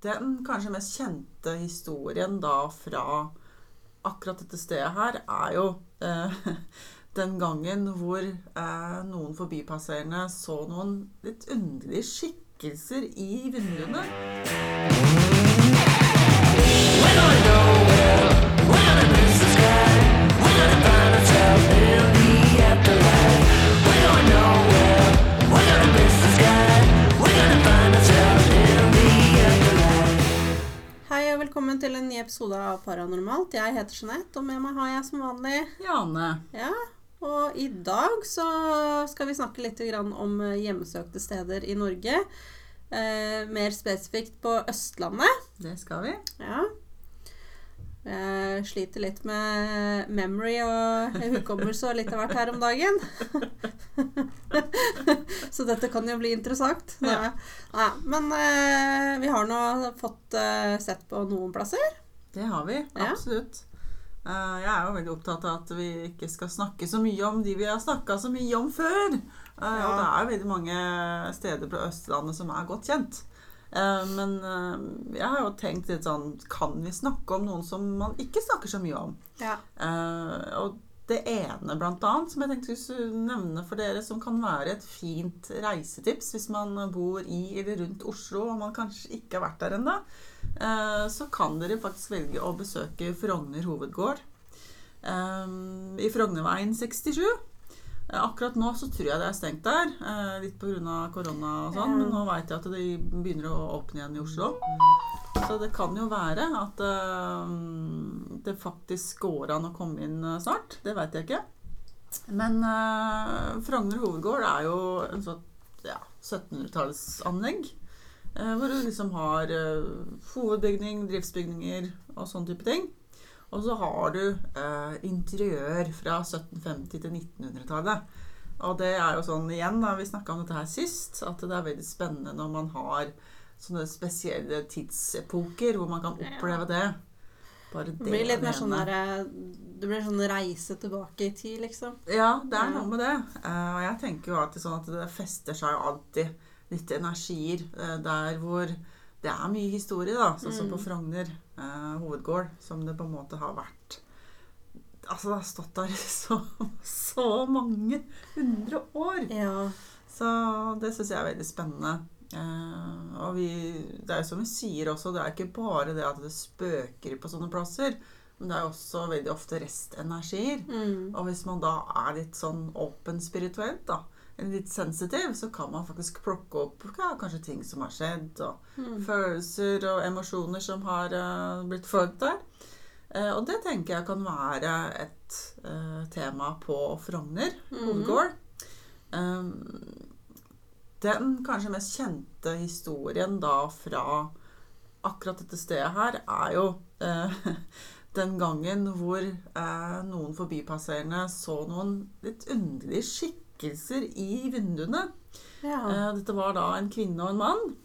Den kanskje mest kjente historien da fra akkurat dette stedet her, er jo eh, den gangen hvor eh, noen forbipasserende så noen litt underlige skikkelser i vinduene. When I og velkommen til en ny episode av Paranormalt. Jeg heter Jeanette, og med meg har jeg som vanlig Jane. Ja, og i dag så skal vi snakke litt om hjemmesøkte steder i Norge. Eh, mer spesifikt på Østlandet. Det skal vi. Ja. Jeg sliter litt med memory og hukommelse og litt av hvert her om dagen. Så dette kan jo bli interessant. Ja. Nei, men eh, vi har nå fått eh, sett på noen plasser. Det har vi. Ja. Absolutt. Eh, jeg er jo veldig opptatt av at vi ikke skal snakke så mye om de vi har snakka så mye om før. Eh, Og det er jo veldig mange steder på Østlandet som er godt kjent. Eh, Men eh, jeg har jo tenkt litt sånn Kan vi snakke om noen som man ikke snakker så mye om? Ja. Eh, og det ene, blant annet, som jeg tenkte jeg skulle nevne for dere, som kan være et fint reisetips hvis man bor i eller rundt Oslo og man kanskje ikke har vært der ennå, så kan dere faktisk velge å besøke Frogner hovedgård i Frognerveien 67. Eh, Akkurat nå så tror jeg det er stengt der, eh, litt pga. korona og sånn, men nå veit jeg at de begynner å åpne igjen i Oslo. Så det kan jo være at eh, det faktisk går an å komme inn snart. Det veit jeg ikke. Men Frogner hovedgård er jo en sånn ja, 1700-tallsanlegg. eh, hvor du liksom har hovedbygning, driftsbygninger og sånn type ting. Og så har du eh, interiør fra 1750 til 1900-tallet. Og det er jo sånn igjen, da, vi snakka om dette her sist, at det er veldig spennende når man har sånne spesielle tidsepoker hvor man kan oppleve det. Bare Det blir litt mer sånn der, Det blir sånn reise tilbake i tid, liksom. Ja, det er noe med det. Eh, og jeg tenker jo alltid sånn at det fester seg alltid litt energier eh, der hvor det er mye historie, da. Sånn som Mm. på Frogner eh, hovedgård, som det på en måte har vært Altså, det har stått der i så, så mange hundre år. Ja. Så det syns jeg er veldig spennende. Eh, og vi, det er jo som vi sier også, det er ikke bare det at det spøker på sånne plasser, men det er også veldig ofte restenergier. Mm. Og hvis man da er litt sånn åpen spirituelt, da, litt sensitiv, så kan man faktisk plukke opp ja, kanskje ting som har skjedd, og Mm. følelser og emosjoner som har uh, blitt følt der. Uh, og det tenker jeg kan være et uh, tema på Frogner hovedgård. Mm. Um, den kanskje mest kjente historien da fra akkurat dette stedet her, er jo den gangen hvor noen forbipasserende så noen litt underlige skikkelser i vinduene. ja. Eh, dette var da en kvinne og en mann.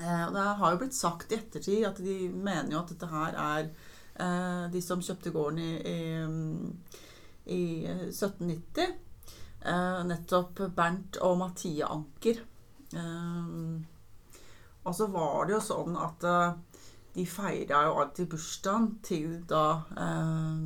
Eh, og det har jo blitt sagt i ettertid at de mener jo at dette her er eh, de som kjøpte gården i, i, i 1790. Eh, nettopp Bernt og Mathie Anker. Og så var det jo sånn at de feira jo alltid bursdagen til da eh,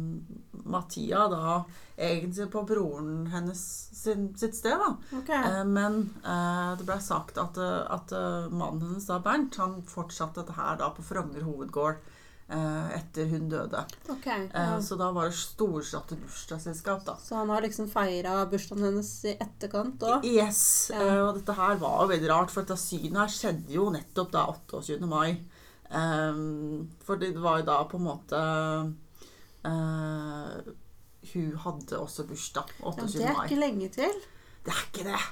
Mathia da egentlig på broren hennes sin, sitt sted, da. Okay. Eh, men eh, det ble sagt at, at eh, mannen hennes, da, Bernt, han fortsatte dette her da på Frogner hovedgård eh, etter hun døde. ok. Eh, Ja. Så da var det storslåtte bursdagsselskap, da. Så han har liksom feira bursdagen hennes i etterkant òg? Yes, Ja. og dette her var jo veldig rart, for dette synet her skjedde jo nettopp da 28. mai. Eh, fordi det var jo da på en måte uh, Hun hadde også bursdag 28. Ja, det er mai. ikke lenge til. Det er ikke det!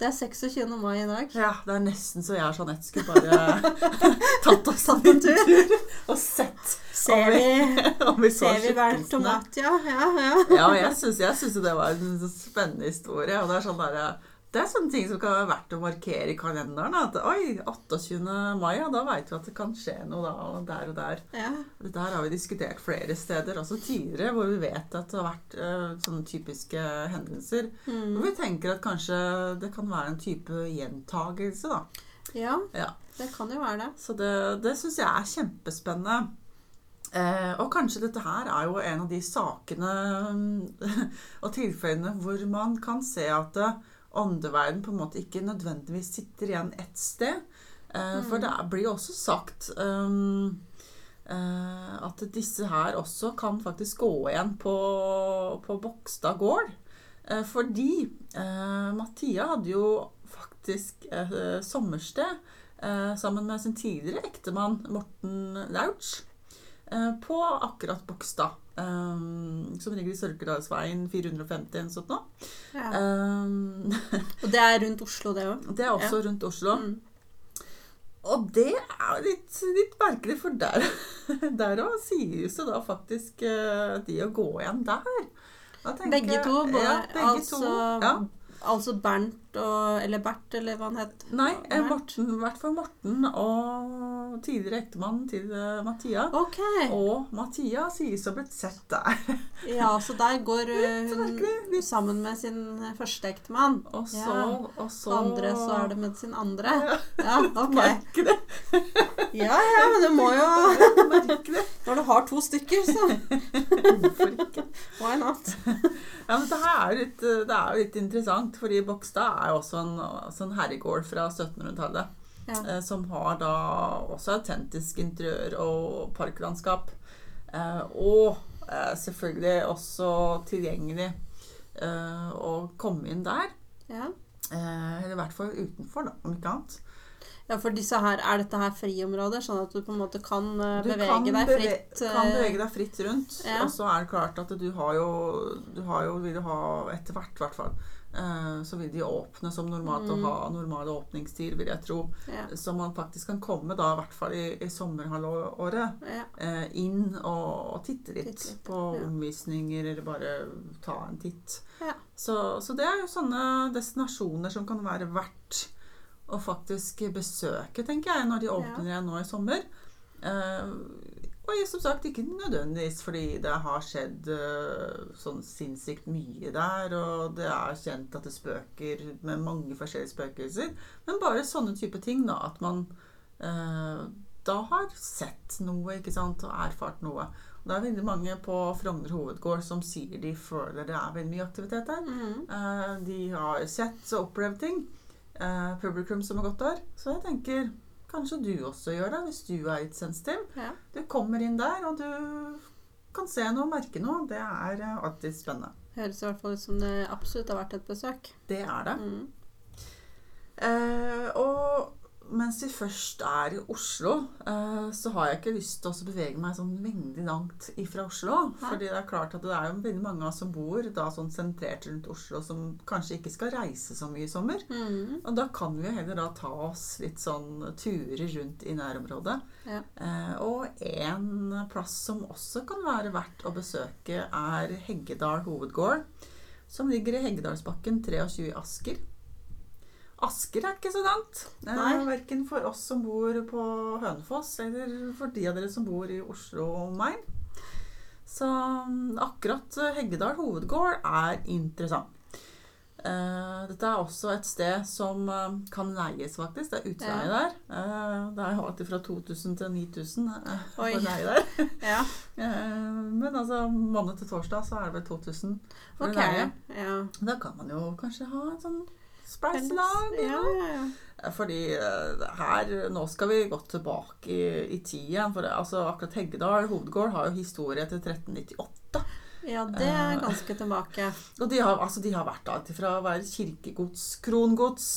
Det er 26. mai i dag. Ja, det er nesten så jeg og Jeanette skulle bare tatt oss Tatt en tur. og sett Ser om vi, om vi ser vi hver tomat, ja. Ja, ja. Ja, jeg syns, jo det var en spennende historie. Og det er sånn der, det er sånne ting som kan være verdt å markere i kalenderen. At oi, 28. mai, ja, da veit vi at det kan skje noe da, og der og der. ja. Dette her har vi diskutert flere steder også tidligere, hvor vi vet at det har vært uh, sånne typiske hendelser. Mm. Hvor vi tenker at kanskje det kan være en type gjentagelse, da. Ja, Ja. det kan jo være det. Så det, det syns jeg er kjempespennende. Eh, og kanskje dette her er jo en av de sakene og tilfellene hvor man kan se at eh, åndeverden på en måte ikke nødvendigvis sitter igjen ett sted. Eh, For det blir jo også sagt um, uh, at disse her også kan faktisk gå igjen på, på Bogstad gård. Uh, fordi Mathia Mattia hadde jo faktisk sommersted sammen med sin tidligere ektemann Morten Lauch på akkurat Bogstad. Um, som ligger i Sørkedalsveien 450 eller noe sånt. Ja. Um, Og det er rundt Oslo, det òg. det er også rundt Oslo. Mm. Og det er litt, litt merkelig, for der der òg sies det da faktisk eh, de å gå igjen der. Tenker Begge to, både, ja, begge altså, to. Ja. altså Bernt og Eller Bert, eller hva han het. Nei, eh, Morten, i hvert fall Morten og tidligere ektemann til Mathia. Okay. Og Mathia sies å ha blitt sett der. Ja, så der går Litt hun merkelig, litt- sammen med sin første ektemann. Og så, Ja. og så Andre så er det med sin andre. Ja, Ja, ok. Merkelig. Ja, ja, men det må jo Når du har to stykker, så Hvorfor ikke? why not? Ja, men det, her er litt, det er jo litt interessant, fordi Bogstad er jo også en, også en herregård fra 1700-tallet. Ja. Eh, som har da også autentisk interiør og parklandskap. Eh, og eh, selvfølgelig også tilgjengelig å komme inn der. Ja. Eller i hvert fall utenfor, da, om ikke annet. ja, for disse her, er dette her friområder, sånn at du på en måte kan Du bevege kan, deg beve- fritt? Du kan bevege deg fritt rundt. ja. Og så er det klart at du har jo, du har jo vil ha etter hvert, i hvert fall. Eh, Så vil de åpne som normalt Mm. og ha normale åpningstider, vil jeg tro. Ja. Så man faktisk kan komme da, i hvert fall i, i sommerhalvåret, Ja. eh, inn og, og titte litt Titte litt, på ja. omvisninger, eller bare ta en titt. Ja. Så, så det er jo sånne destinasjoner som kan være verdt å faktisk besøke, tenker jeg, når de åpner igjen nå i sommer. Eh, og som sagt, ikke nødvendigvis fordi det har skjedd eh, sånn sinnssykt mye der, og det er kjent at det spøker med mange forskjellige spøkelser, men bare sånne type ting, da, at man eh, da har sett noe, ikke sant, og erfart noe. Og det er veldig mange på Frogner hovedgård som sier de føler det er veldig mye aktivitet der. Mm. Eh, de har sett og opplevd ting. Eh, publikum som har gått der. Så jeg tenker kanskje du også gjør det, hvis du er sensitiv. ja. Du kommer inn der, og du kan se noe, merke noe. Det er eh, alltid spennende. Høres i hvert fall ut som det absolutt har vært et besøk. Det er det. Mm. Eh, og mens vi først er i Oslo, eh, så har jeg ikke lyst til å bevege meg sånn veldig langt ifra Oslo. Nei. Fordi det er klart at det er jo veldig mange av oss som bor da sånn sentrert rundt Oslo, som kanskje ikke skal reise så mye i sommer. Mm. Og da kan vi jo heller da ta oss litt sånn turer rundt i nærområdet. Ja. Eh, og en plass som også kan være verdt å besøke, er Heggedal hovedgård. Som ligger i Heggedalsbakken 23 i Asker. Asker er ikke så langt. Verken for oss som bor på Hønefoss, eller for de av dere som bor i Oslo og meg. Så mm, akkurat eh, Heggedal hovedgård er interessant. Eh, dette er også et sted som eh, kan leies, faktisk. Det er utleie Ja. der. Det er alltid fra 2000 til 9000 eh, for leie der. Ja. Men altså mandag til torsdag så er det vel 2000 for okay. leie. Ja. Da kan man jo kanskje ha et sånn spleiselag. Ja, ja, ja. Fordi eh, her Nå skal vi godt tilbake i, i tid igjen. For altså, akkurat Heggedal hovedgård har jo historie til 1398. ja, det er Eh. ganske tilbake. Og de har, altså, de har vært alt fra å være kirkegods, krongods,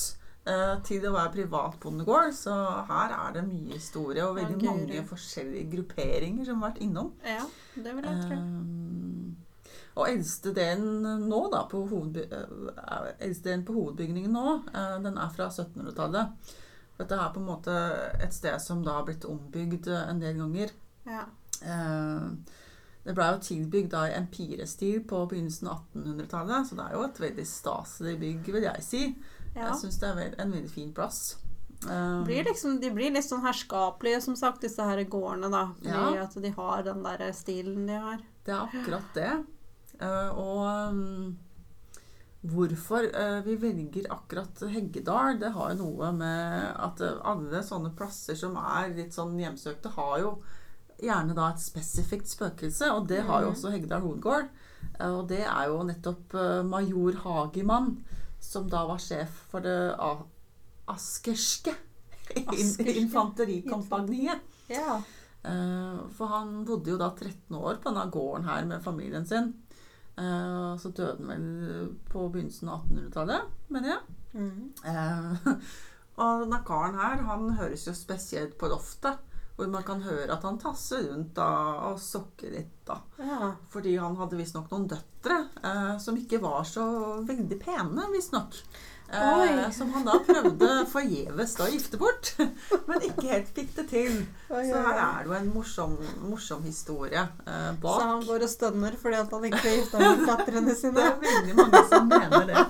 uh, til å være privatbondegård. Så her er det mye historie og veldig mange forskjellige grupperinger som har vært innom. Ja, det vil jeg tro. Um, og eldste delen nå da, på, hovedby eh, delen på hovedbygningen nå, eh, den er fra 1700-tallet. Dette er på en måte et sted som da har blitt ombygd eh, en del ganger. Ja. Eh, det ble jo tilbygd da i empirestil på begynnelsen av 1800-tallet, så det er jo et veldig staselig bygg, vil jeg si. ja. Jeg syns det er en veldig fin plass. Blir liksom, de blir litt sånn herskapelige, som sagt, disse her gårdene, da. Fordi Ja. at de har den der stilen de har. Det er akkurat det. Eh, og um, hvorfor eh, vi velger akkurat Heggedal, det har jo noe med at eh, alle sånne plasser som er litt sånn hjemsøkte, har jo gjerne da et spesifikt spøkelse, og det har jo Mhm. også Heggedal hovedgård. Og det er jo nettopp major Hagemann, som da var sjef for det askerske Askerske infanterikompaniet. Ja. For han bodde jo da 13 år på denne gården her med familien sin. Eh, Så døde han vel på begynnelsen av 1800-tallet, mener jeg. Mm. Uh, Og denne karen her, han høres jo spesielt på loftet. Hvor man kan høre at han tasser rundt da, og sokker litt. da. ja. Fordi han hadde visstnok noen døtre uh, som ikke var så veldig pene, visstnok. Eh, som han da prøvde forgjeves å gifte bort. Men ikke helt fikk det til. Oi, Så her er det jo en morsom, morsom historie eh, Så han går og stønner fordi at han ikke får gifta med datterne Det sine? er veldig mange som mener det.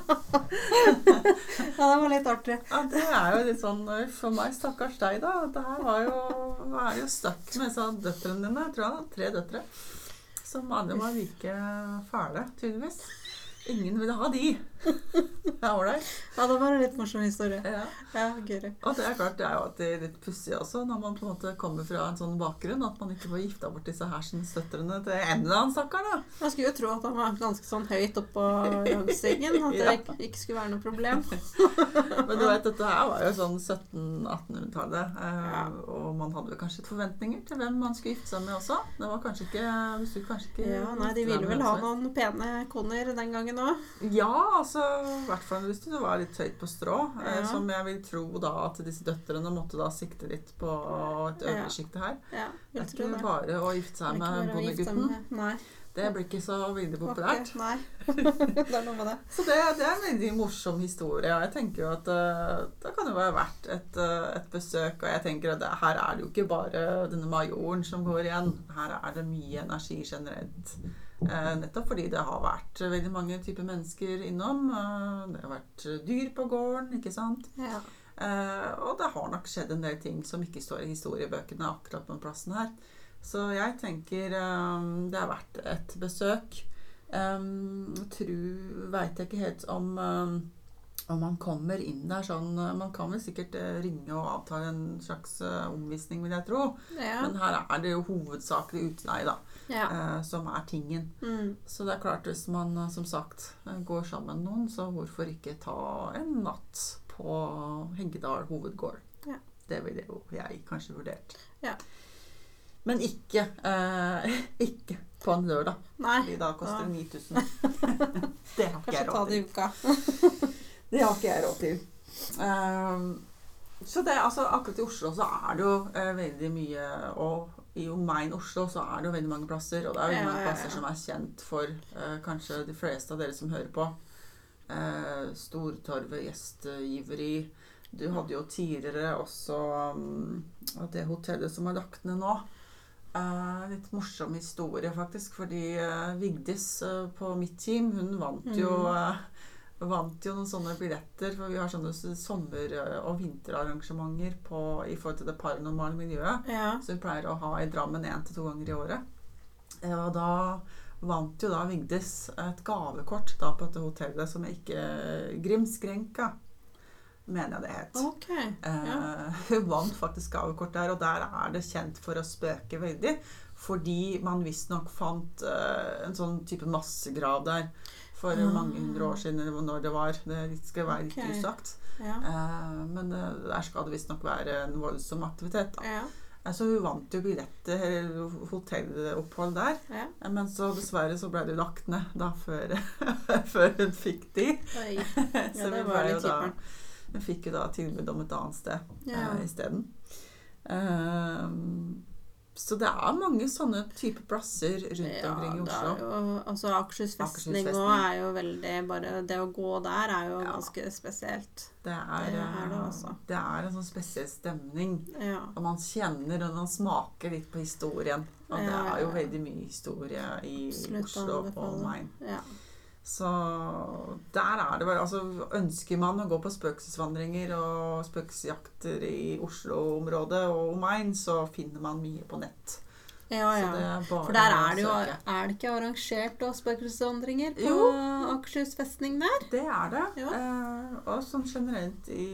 Ja, det var litt artig. Ja, Det er jo litt sånn For meg, stakkars deg, da. Det her var jo, er jo stuck med disse døtrene dine. Jeg tror han hadde tre døtre. Som alle var like fæle, tydeligvis. Ingen ville ha de. Det er ålreit. Ja, det var en litt morsom historie. Ja. Ja, gøy. Og det er klart, det er jo alltid litt pussig også, når man på en måte kommer fra en sånn bakgrunn, at man ikke får gifta bort disse hersens døtrene til en eller annen stakkar, da. Man skulle jo tro at han var ganske sånn høyt oppå rangstigen. At det ikke, ikke skulle være noe problem. Men du vet, dette her var jo sånn 1700-1800-tallet, eh, Ja. og man hadde vel kanskje forventninger til hvem man skulle gifte seg med også. Det var kanskje ikke kanskje ikke Ja, nei, De ville vel ha noen pene koner den gangen òg. helst. Ja, altså i hvert fall hvis du var litt høyt på strå. Eh, som jeg vil tro da at disse døtrene måtte da sikte litt på et Ja. øvre sjikte her. Ja, Det er ikke det. bare å gifte seg med bondegutten. Det blir ikke så veldig populært. Nei. Det er noe med det. Så det, det er en veldig morsom historie. Og jeg tenker jo at uh, det kan jo være verdt et, uh, et besøk. Og jeg tenker at det, her er det jo ikke bare denne majoren som går igjen. Her er det mye energi generelt. Eh, nettopp fordi det har vært veldig mange typer mennesker innom. Eh, det har vært dyr på gården, ikke sant. Ja. Eh, og det har nok skjedd en del ting som ikke står i historiebøkene akkurat på den plassen her. Så jeg tenker det er verdt et besøk. Um, tru veit jeg ikke helt om om man kommer inn der sånn Man kan vel sikkert eh, ringe og avtale en slags eh, omvisning, vil jeg tro. Ja. Men her er det jo hovedsakelig utleie, da, ja. eh, som er tingen. Mm. Så det er klart, hvis man eh, som sagt går sammen med noen, så hvorfor ikke ta en natt på Heggedal hovedgård? Ja. Det ville jo jeg kanskje vurdert. Ja. Men ikke, eh, ikke på en lørdag, Nei. fordi da koster det 9000. det har ikke Kanskje ta råd det i uka. Det har ikke jeg råd til. Um, så det, altså, akkurat i Oslo så er det jo uh, veldig mye Og i omegn Oslo så er det jo veldig mange plasser. Og det er Ja, mange plasser som er kjent for uh, kanskje de fleste av dere som hører på. Uh, Stortorvet, gjestgiveri. Du hadde jo tidligere også um, det hotellet som er lagt ned nå. Uh, litt morsom historie, faktisk. Fordi uh, Vigdis uh, på mitt team, hun vant jo Mm. Eh, Vant jo noen sånne billetter, for vi har sånne sommer- og vinterarrangementer på, i forhold til det paranormale miljøet. Ja. Som vi pleier å ha i Drammen én til to ganger i året. Eh, Og da vant jo da Vigdis et gavekort da på dette hotellet som ikke Grimskrenka, mener jeg det het. Okay. Ja. Eh, Hun vant faktisk gavekort der, og der er det kjent for å spøke veldig. Fordi man visstnok fant eh, en sånn type massegrav der for mm. mange hundre år siden, eller når det var. Det skal være litt usagt. Ja. Uh, men eh, der skal det visstnok være en voldsom aktivitet. Da. Ja. Eh, Så hun vant jo billetter, eller hotellopphold der. ja. Men så dessverre så ble det lagt ned da før, før hun fikk de. Oi. så Ja, det var litt da, hun fikk jo da tilbud om et annet sted Ja. uh, isteden. Eh, så det er mange sånne type plasser rundt omkring i Oslo. jo, altså Akershus festning òg er jo veldig bare Det å gå der er jo Ja. ganske spesielt. Det er, Det er det eh, det er en sånn spesiell stemning. Ja. Og man kjenner og man smaker litt på historien. Og det Ja, ja, er jo ja. veldig mye historie i Absolutt Oslo og online omegn. ja. Så der er det bare Altså, ønsker man å gå på spøkelsesvandringer og spøkelsesjakter i Oslo-området og omegn, så finner man mye på nett. Ja, ja. det For der er det jo. Er det ikke arrangert spøkelsesvandringer på Jo. Akershus festning der? Det er det. Ja. Eh, og sånn generelt i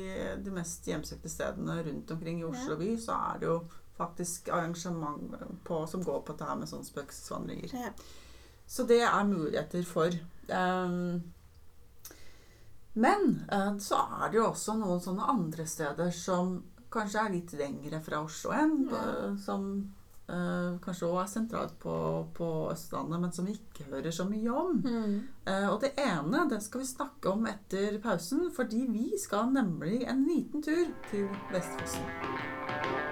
de mest hjemsøkte stedene rundt omkring i Oslo by, så er det jo faktisk arrangement på, som går på dette her med sånne spøkelsesvandringer. Ja. Så det er muligheter for. Ehm, men eh, så er det jo også noen sånne andre steder som kanskje er litt lengre fra Oslo enn. Ja. Som Uh, kanskje også er sentralt på, på Østlandet, men som vi ikke hører så mye om. Mm. Uh, og det ene det skal vi snakke om etter pausen, fordi vi skal nemlig en liten tur til Vestfossen.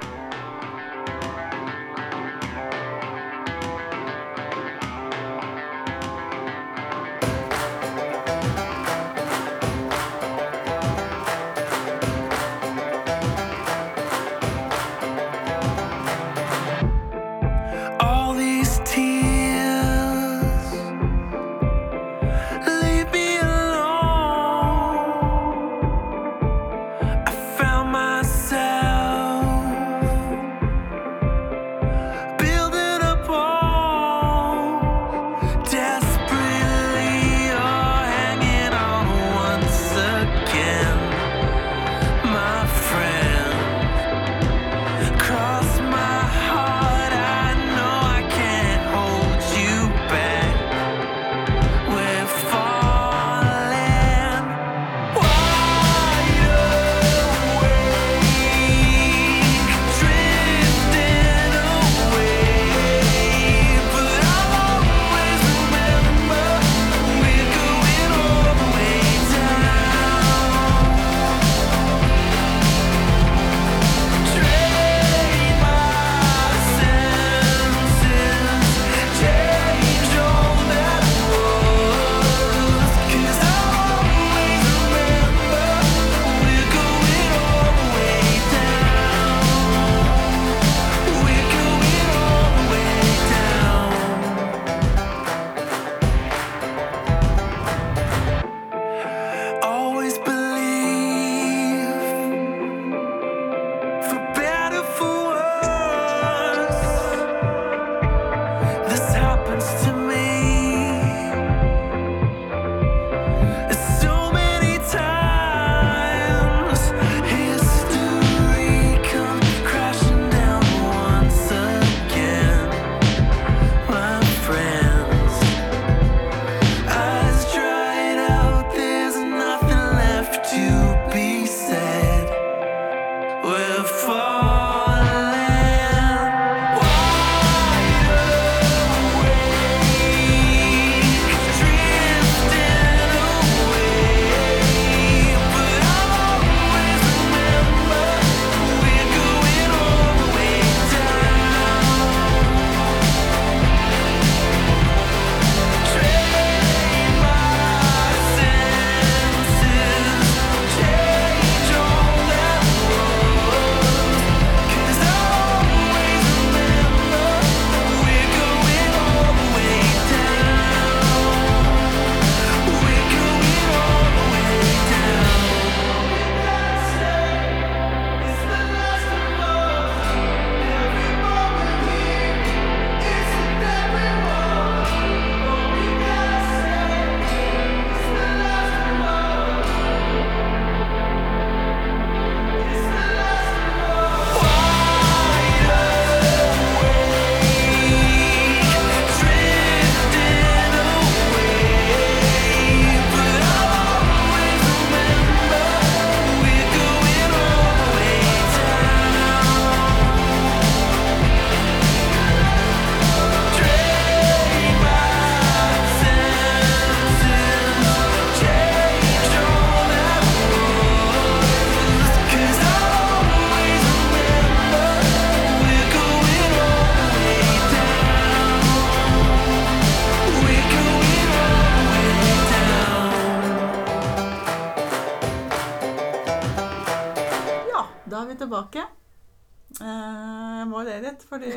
Eh, Jeg må le litt, fordi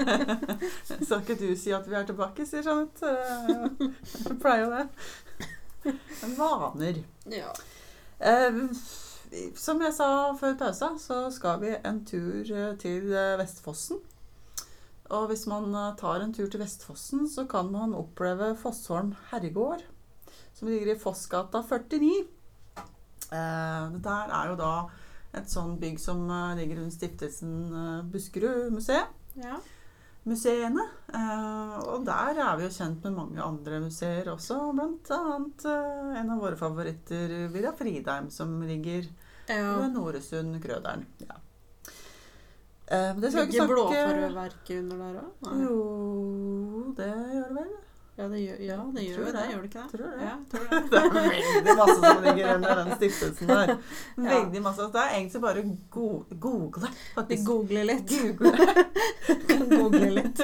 Så ikke du si at vi er tilbake, sier Jeanette. Eh, Jeg pleier jo det. Vaner. Ja. Eh, som jeg sa før pausa, så skal vi en tur eh, til eh, Vestfossen. Og hvis man eh, tar en tur til Vestfossen, så kan man oppleve Fossholm herregård, som ligger i Fossgata 49. Eh, det der er jo da et sånn bygg som eh, ligger under stiftelsen eh, Buskerud museet. Ja. Museene. Eh, og der er vi jo kjent med mange andre museer også, blant annet en av våre favoritter, Villa Fridheim, som ligger ja. ved Noresund, Krøderen. Ja. Det skal Ligger Blåfarøverket under der òg? Jo, det gjør det vel. Ja, det gjør, ja, det gjør det. det. Gjør det ikke det? Tror det. Ja, tror det. Det er veldig masse som ligger under den stiftelsen der. Veldig masse. Det er egentlig bare go google, faktisk. Google litt. Google google litt.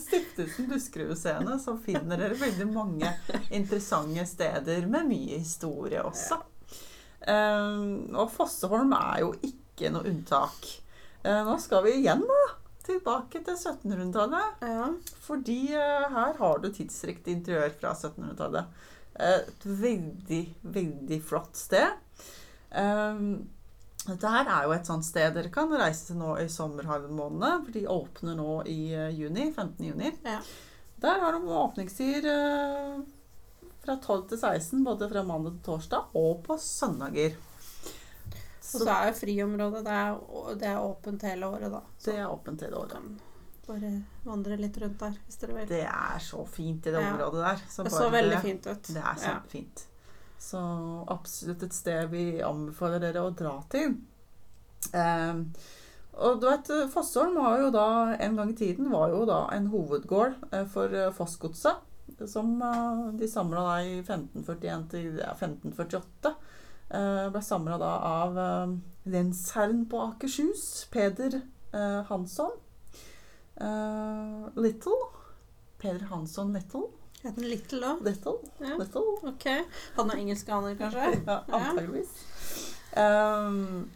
Stiftelsen Buskerudmuseene, så finner dere veldig mange interessante steder med mye historie også. Um, og Fosseholm er jo ikke noe unntak. Uh, nå skal vi igjen da, tilbake til 1700-tallet. Ja. Fordi eh, her har du tidsriktig interiør fra 1700-tallet. Eh, Et veldig, veldig flott sted. Um, dette her er jo et sånt sted dere kan reise til nå i sommerhalvmånedene. For de åpner nå i eh, juni. 15. juni. Ja. Der har de åpningstider eh, fra 12 til 16, både fra mandag til torsdag og på søndager. Og så er jo friområdet det er, det er åpent hele året, da. Så det er åpent hele året. bare vandre litt rundt der hvis dere vil. Det er så fint i det Ja. området der. Så Det så veldig det- fint ut. Det er Ja. fint Så absolutt et sted vi anbefaler dere å dra til. Um, og du vet, Fossholm var jo da, en gang i tiden var jo da en hovedgård eh, for eh, Fossgodset. Som eh, de samla i 1541 til ja, 1548. Eh, ble samla da av eh, lensherren på Akershus, Peder eh, Hansson. Little. Peder Hansson Little. Heter han Little òg? Little. Ja. Little. Ok. Han er engelske aner, kanskje? Ja, antageligvis. Ehm,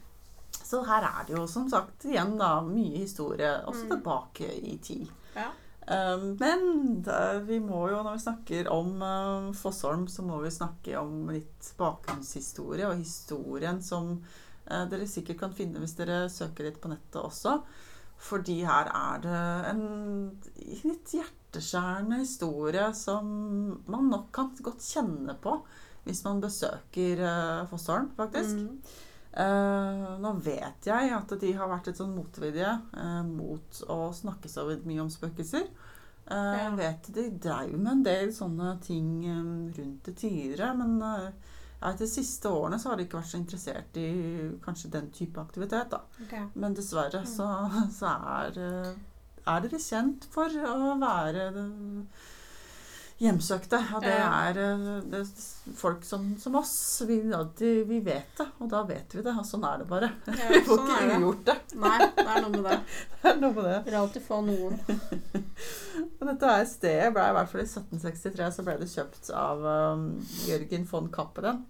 så her er det jo som sagt igjen da mye historie, også Mm. tilbake i tid. Ja. Ehm, men da, vi må jo, når vi snakker om uh, Fossholm, så må vi snakke om litt bakgrunnshistorie, og historien som uh, dere sikkert kan finne hvis dere søker litt på nettet også. Fordi her er det en litt hjerteskjærende historie som man nok kan godt kjenne på hvis man besøker uh, Fossholm, faktisk. Mm. Eh, nå vet jeg at de har vært litt sånn motvillige uh, mot å snakke så mye om spøkelser. Uh, Ja. Jeg vet de dreiv med en del sånne ting um, rundt det tidligere, men ja, de siste årene så har de ikke vært så interessert i kanskje den type aktivitet. da. Okay. Men dessverre så, så er, er dere kjent for å være hjemsøkte. Og det er, eh, det er folk som, som oss. Vi, vi vet det, og da vet vi det. Og sånn er det bare. Ja, Vi får sånn ikke det. ugjort det. Nei, det er noe med det. Det er noe med det. Vil alltid få noen. Dette stedet ble i hvert fall i 1763 så ble det kjøpt av um, Jørgen von Cappelen.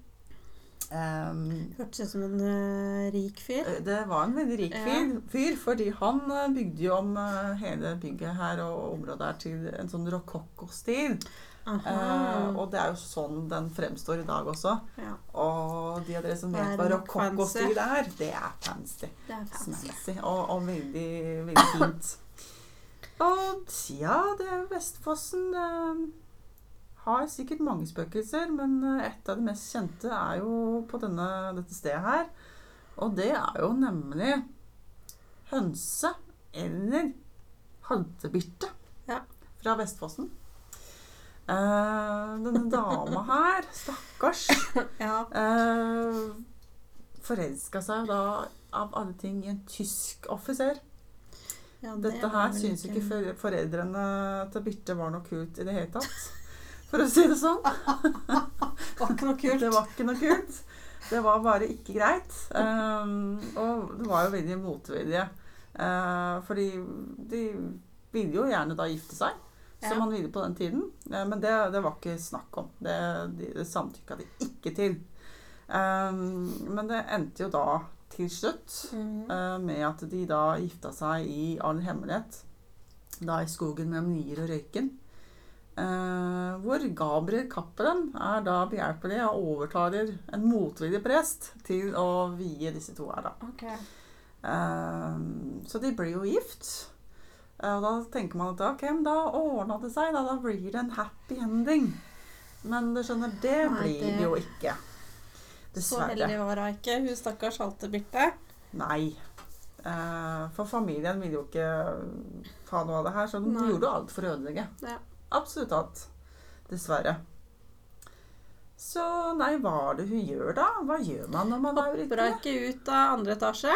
Um, Hørtes ut som en uh, rik fyr. Det var en veldig rik Ja. fyr, fyr fordi han eh, bygde jo om uh, hele bygget her og området her til en sånn rokokkostil. Uh, Eh, og det er jo sånn den fremstår i dag også. ja, Og de av dere som vet hva rokokkostil er, det er fancy. det er fancy. Og, og veldig, veldig fint. Og ja, det er Vestfossen. Det har sikkert mange spøkelser, men eh, et av de mest kjente er jo på denne, dette stedet her. Og det er jo nemlig hønse eller haddebirte Ja. fra Vestfossen. Eh, denne dama her, stakkars, Ja. eh, forelska seg jo da av alle ting i en tysk offiser. ja det Dette her syns ikke foreldrene til Birte var noe kult i det hele tatt. For å si det sånn. Det var ikke noe kult. Det var bare ikke greit. Um, og det var jo veldig motvilje. Uh, fordi de ville jo gjerne da gifte seg, som Ja. man ville på den tiden. Uh, men det, det var ikke snakk om. Det, de, det samtykka de ikke til. Um, men det endte jo da til slutt Mhm. uh, med at de da gifta seg i all hemmelighet. Da i skogen mellom Lier og Røyken. Eh, hvor Gabriel Cappelen er da behjelpelig og overtaler en motvillig prest til å vie disse to her, da. Ok. Eh, så de blir jo gift. Eh, Og da tenker man at ok, da ordna det seg. Da, da blir det en happy ending. Men du skjønner, det Nei, blir det- jo ikke. Så heldig Dessverre. var hun ikke, hun stakkars Halte Birte. Nei. Eh, For familien ville jo ikke ha noe av det her, så de Nei. gjorde jo alt for å ødelegge. Ja. Absolutt alt. Dessverre. Så nei, hva er det hun gjør da? Hva gjør man når man er Hopper ulykkelig? hun ikke ut av andre etasje?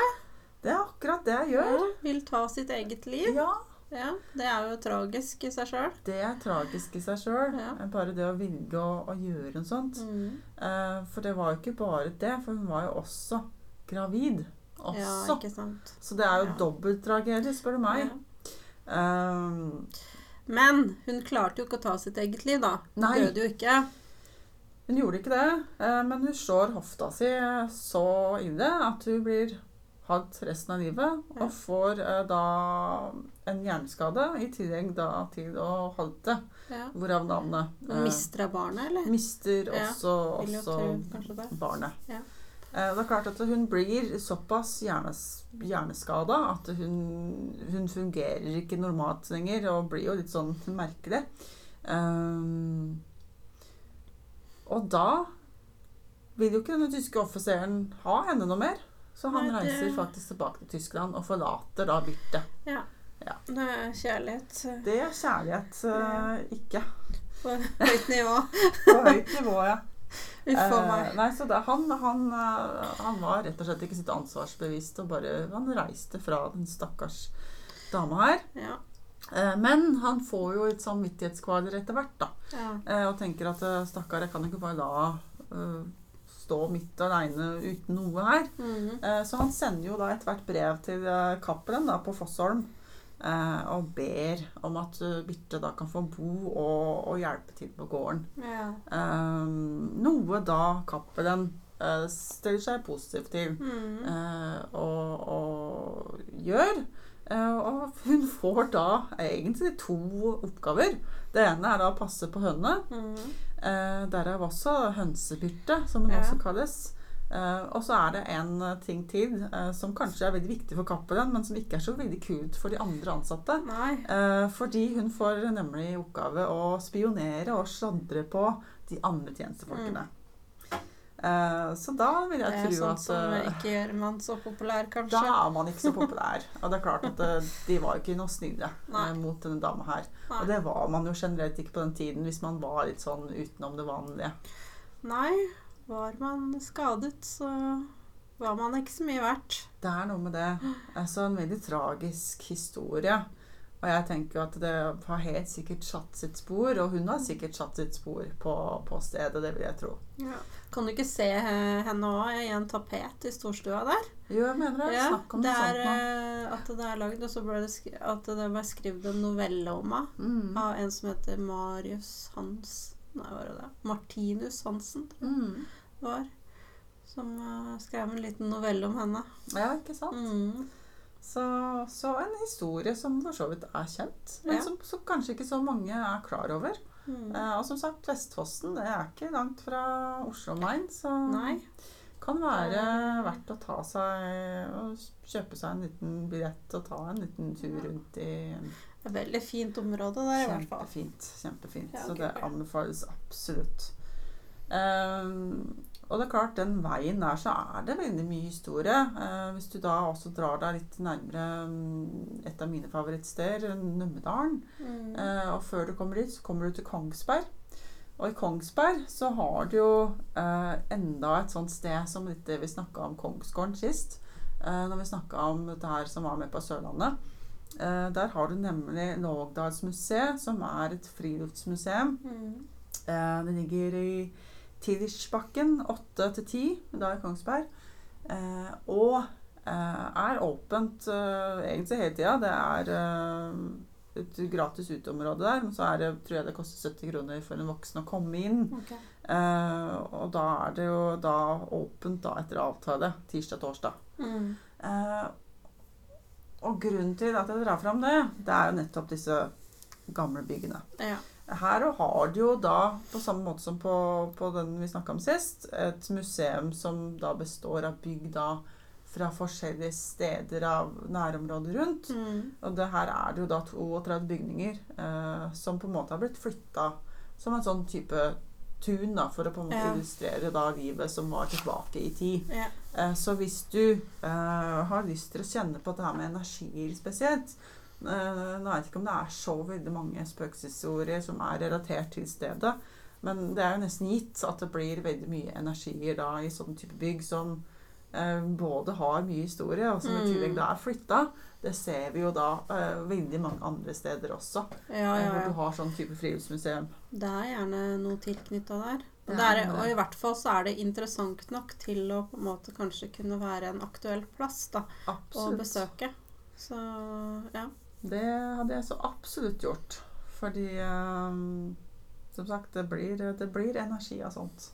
Det er akkurat det jeg gjør. Ja, vil ta sitt eget liv. Ja, Ja, Det er jo tragisk i seg sjøl. det er tragisk i seg sjøl. Ja. Bare det å velge å, å gjøre en sånt. Mm. Eh, for det var jo ikke bare det, for hun var jo også gravid. Også. Ja, ikke sant. Så det er jo Ja. dobbelttragedie, spør du meg. Ja. Eh, Men hun klarte jo ikke å ta sitt eget liv, da. Hun Nei. døde jo ikke. Hun gjorde ikke det, eh, men hun slår hofta si så ille at hun blir hatt resten av livet, og får eh, da en hjerneskade i tillegg da til å halte, Ja. hvorav navnet. Eh, mister barnet, eller? mister også, ja. også det. barnet. Ja. Eh, Det er klart at hun blir såpass hjernes, hjerneskada at hun, hun fungerer ikke normalt lenger og blir jo litt sånn merkelig. Um, og da vil jo ikke denne tyske offiseren ha henne noe mer. Så han Nei, det- reiser faktisk tilbake til Tyskland og forlater da Birte. Ja. Ja. Det er kjærlighet Det er kjærlighet, uh, ikke. på høyt nivå. På høyt nivå, ja. Eh, nei, så det, han, han, eh, han var rett og slett ikke sitt ansvarsbevisst og bare Han reiste fra den stakkars dama her. Ja. Eh, men han får jo et samvittighetskvaler etter hvert, da. ja. Og tenker at stakkar, jeg kan ikke bare la stå midt aleine uten noe her. Mhm. Eh, så han sender jo da etter hvert brev til Cappelen da, på Fossholm. Eh, og ber om at eh, Birte da kan få bo og, og hjelpe til på gården. ja. Um, noe da Cappelen uh, stiller seg positiv til mm. uh, og, og gjør. Uh, og hun får da egentlig to oppgaver. Det ene er da å passe på hønene. der er derav også hønsebyrte, som hun Ja. også kalles. Eh, og så er det en eh, ting til eh, som kanskje er veldig viktig for Cappelen, men som ikke er så veldig kult for de andre ansatte. Fordi hun får nemlig i oppgave å spionere og sladre på de andre tjenestefolkene. Eh, så da vil jeg tro at Det er sånn som ikke gjør man så populær, kanskje. da er man ikke så populær. Og det er klart at de var ikke noe snille mot denne dama her. Nei. Og det var man jo generelt ikke på den tiden hvis man var litt sånn utenom det vanlige. Nei. Var man skadet, så var man ikke så mye verdt. Det er noe med det. Altså en veldig tragisk historie. Og jeg tenker jo at det har helt sikkert satt sitt spor, og hun har sikkert satt sitt spor på, på stedet, det vil jeg tro. Kan du ikke se henne òg i en tapet i storstua der? Jo, jeg mener det. Ja, Snakk om det noe sånt nå. at det er lagd, og så ble det at det ble skrevet en novelle om henne Mm. av en som heter Marius Hans Nei, var det? Martinus Hansen, Mm. det var. Som uh, skrev en liten novelle om henne. Ja, ikke sant? Mm. Så, så en historie som for så vidt er kjent, men Ja. som, som kanskje ikke så mange er klar over. Mm. Uh, og som sagt, Vestfossen det er ikke langt fra Oslo Main, så Nei. kan være verdt å ta seg og kjøpe seg en liten billett og ta en liten tur rundt i Det er veldig fint område der, i hvert fall. Kjempefint. kjempefint. Ja, Så det anbefales absolutt. Um, og det er klart, den veien der så er det veldig mye historie. Eh, hvis du da også drar deg litt nærmere mm, et av mine favorittsteder, Numedalen. Mm. Eh, og før du kommer dit, så kommer du til Kongsberg. Og i Kongsberg så har du jo eh, enda et sånt sted som det vi snakka om Kongsgården sist. Eh, når vi snakka om dette her som var med på Sørlandet. Eh, der har du nemlig Lågdalsmuseet, som er et friluftsmuseum. Mm. Eh, det ligger i Tidersbakken 8 til 10, da i Kongsberg. Eh, og eh, er åpent eh, egentlig hele tida. Det er eh, et gratis uteområde der, men så er det, tror jeg det koster 70 kroner for en voksen å komme inn. Okay. Eh, og da er det jo da åpent da etter avtale tirsdag-torsdag. Mm. Og grunnen til at jeg drar fram det, det er jo nettopp disse gamle byggene. Ja. Her har du jo da, på samme måte som på, på den vi snakka om sist, et museum som da består av bygg da fra forskjellige steder av nærområdet rundt. Mm. Og det her er det jo da 32 bygninger eh, som på en måte har blitt flytta som en sånn type tun, da, for å på en måte Ja. illustrere da livet som var tilbake i tid. Ja. Eh, Så hvis du eh, har lyst til å kjenne på det her med energier spesielt eh, Nå vet jeg ikke om det er så veldig mange spøkelseshistorier som er relatert til stedet, men det er jo nesten gitt at det blir veldig mye energier da i sånn type bygg som både har mye historie, og som i Mm. tillegg da er flytta. Det ser vi jo da uh, veldig mange andre steder også, Ja, eh, ja, hvor du har sånn type friluftsmuseum. Det er gjerne noe tilknytta der. Og, Det er og i hvert fall så er det interessant nok til å på en måte kanskje kunne være en aktuell plass da, å besøke. Så ja. Det hadde jeg så absolutt gjort. Fordi um, som sagt, det blir, det blir energi av sånt.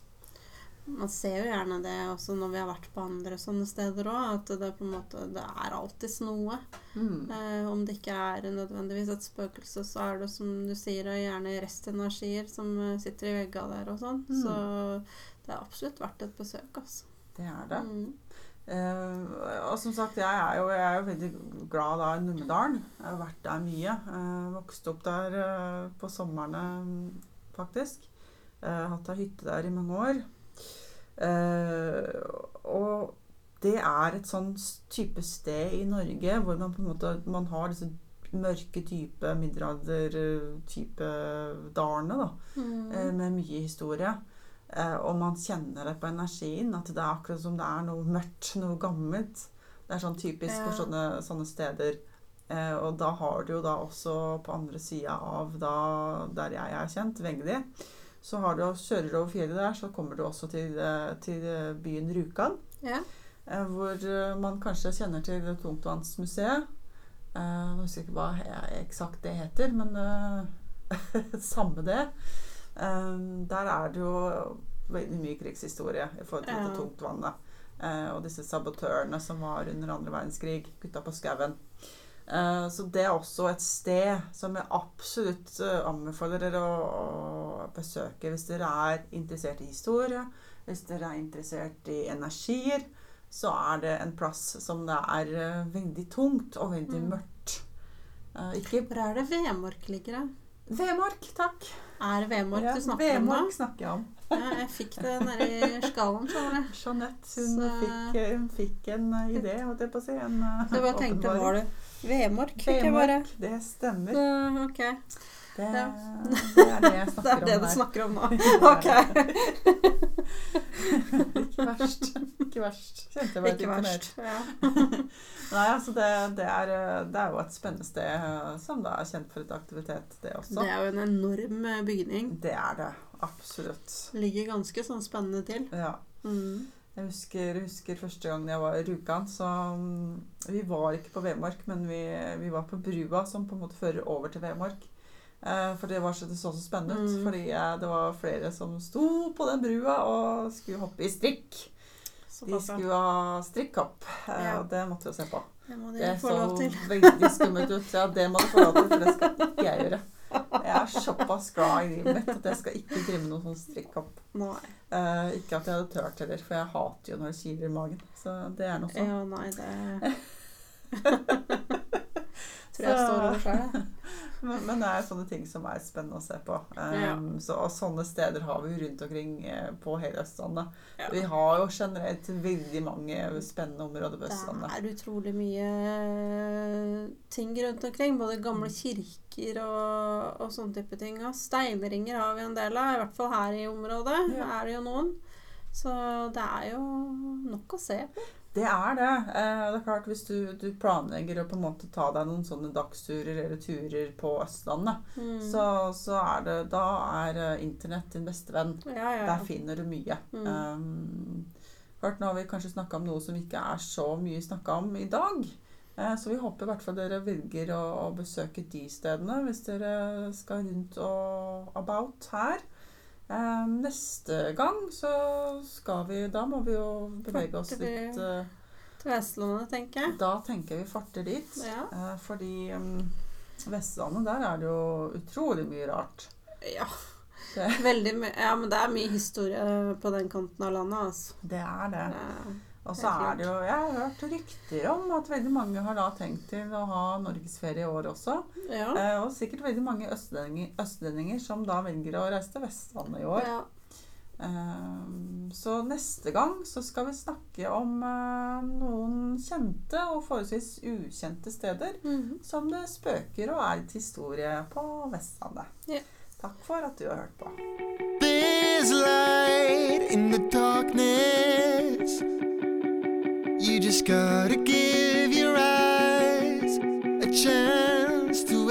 Man ser jo gjerne det også når vi har vært på andre sånne steder òg, at det på en måte det er alltids noe. Mm. Eh, om det ikke er nødvendigvis et spøkelse, så er det som du sier, er gjerne restenergier som eh, sitter i veggene der og sånn. Mm. Så det er absolutt verdt et besøk, altså. Det er det. Mm. Eh, og som sagt, jeg er jo, jeg er jo veldig glad da i Numedalen. Jeg har vært der mye. Uh, vokste opp der eh, på somrene, faktisk. Uh, hatt ei hytte der i mange år. Eh, og det er et sånn type sted i Norge hvor man på en måte man har disse mørke, type middelalder-type dalene, da. Mm. eh, med mye historie. Eh, og man kjenner det på energien, at det er akkurat som det er noe mørkt, noe gammelt. Det er sånn typisk Ja. for sånne, sånne steder. Eh, og da har du jo da også på andre sida av da, der jeg er kjent, Vegli, så har du, kjører du over fjellet der, så kommer du også til, eh, til eh, byen Rjukan. Ja. Eh, hvor man kanskje kjenner til Tungtvannsmuseet. Nå husker jeg ikke hva eksakt det heter, men samme det. Der er det jo veldig mye krigshistorie i forhold til Ja. tungtvannet. Og disse sabotørene som var under andre verdenskrig. Gutta på skauen. Eh, så det er også et sted som jeg absolutt eh, anbefaler dere å, besøke hvis dere er interessert i historie, hvis dere er interessert i energier så er det en plass som det er eh, veldig tungt og veldig Mm. mørkt. Ikke Hvor er det Vemork ligger, da? Vemork, takk. Er det Vemork Ja, du snakker om nå? Vemork snakker jeg om. Ja, jeg fikk det nedi skallen. Jeanette hun, Så- fikk, hun fikk en idé, holdt jeg på å si. En, Så jeg bare tenkte, var det Vemork? Fikk jeg bare. Vemork, det stemmer. Så, ok. Det, Ja. det er det jeg Det er det om du snakker om nå. Ok. ikke verst. Ikke verst. Kjente jeg ble litt imponert. Ja. Nei, altså det, det, er, det er jo et spennende sted eh, som da er kjent for et aktivitet, det også. Det er jo en enorm eh, bygning. Det er det. Absolutt. Ligger ganske sånn spennende til. Ja. Mm. Jeg husker, husker første gangen jeg var i Rjukan, så mm, Vi var ikke på Vemork, men vi, vi var på brua som på en måte fører over til Vemork. Eh, for det var så, det så så spennende ut. Mm. Fordi eh, det var flere som sto på den brua og skulle hoppe i strikk. De skulle ha strikkhopp. Eh, Ja. og det måtte vi jo se på. Det må Det de få lov så til. veldig skummelt ut. Ja, det må du få lov til, for det skal ikke jeg gjøre. Jeg er såpass glad i livet mitt at jeg skal ikke drive med noe sånn strikkhopp. Nei. Eh, ikke at jeg hadde tørt heller, for jeg hater jo når det kiler i magen. Så det er noe sånn. Ja, nei, det Tror jeg står over sjøl, Men, men det er sånne ting som er spennende å se på. Um, Ja. så, og sånne steder har vi jo rundt omkring eh, på hele Østlandet. Ja. Vi har jo generelt veldig mange spennende områder på Det er utrolig mye eh, ting rundt omkring. Både gamle Mm. kirker og, og sånne type ting. Og steinringer har vi en del av, i hvert fall her i området. Ja. er det jo noen. Så det er jo nok å se på. Det er det. Eh, det er klart Hvis du, du planlegger å på en måte ta deg noen sånne dagsturer eller turer på Østlandet, Mm. så, så er det Da er eh, internett din beste venn. ja, ja. Der finner du mye. Mm. Um, klart, nå har vi kanskje snakka om noe som ikke er så mye snakka om i dag. Så vi håper i hvert fall dere velger å, å besøke de stedene hvis dere skal rundt og about her. Um, neste gang så skal vi Da må vi jo bevege oss litt eh, Til Vestlandet, tenker jeg. Da tenker vi farter dit. Ja. Uh, fordi um, Vestlandet, der er det jo utrolig mye rart. ja. Det- Veldig mye Ja, men det er mye historie på den kanten av landet, altså. Det er det. Det- Og så er det jo Jeg har hørt rykter om at veldig mange har da tenkt til å ha norgesferie i år også. Ja. Eh, og sikkert veldig mange østlendinger, østlendinger som da velger å reise til Vestlandet i år. ja. Eh, så neste gang så skal vi snakke om eh, noen kjente og forholdsvis ukjente steder Mhm. som det spøker og er til historie på Vestlandet. Ja. Takk for at du har hørt på. There's light in the darkness. You just gotta give your eyes a chance to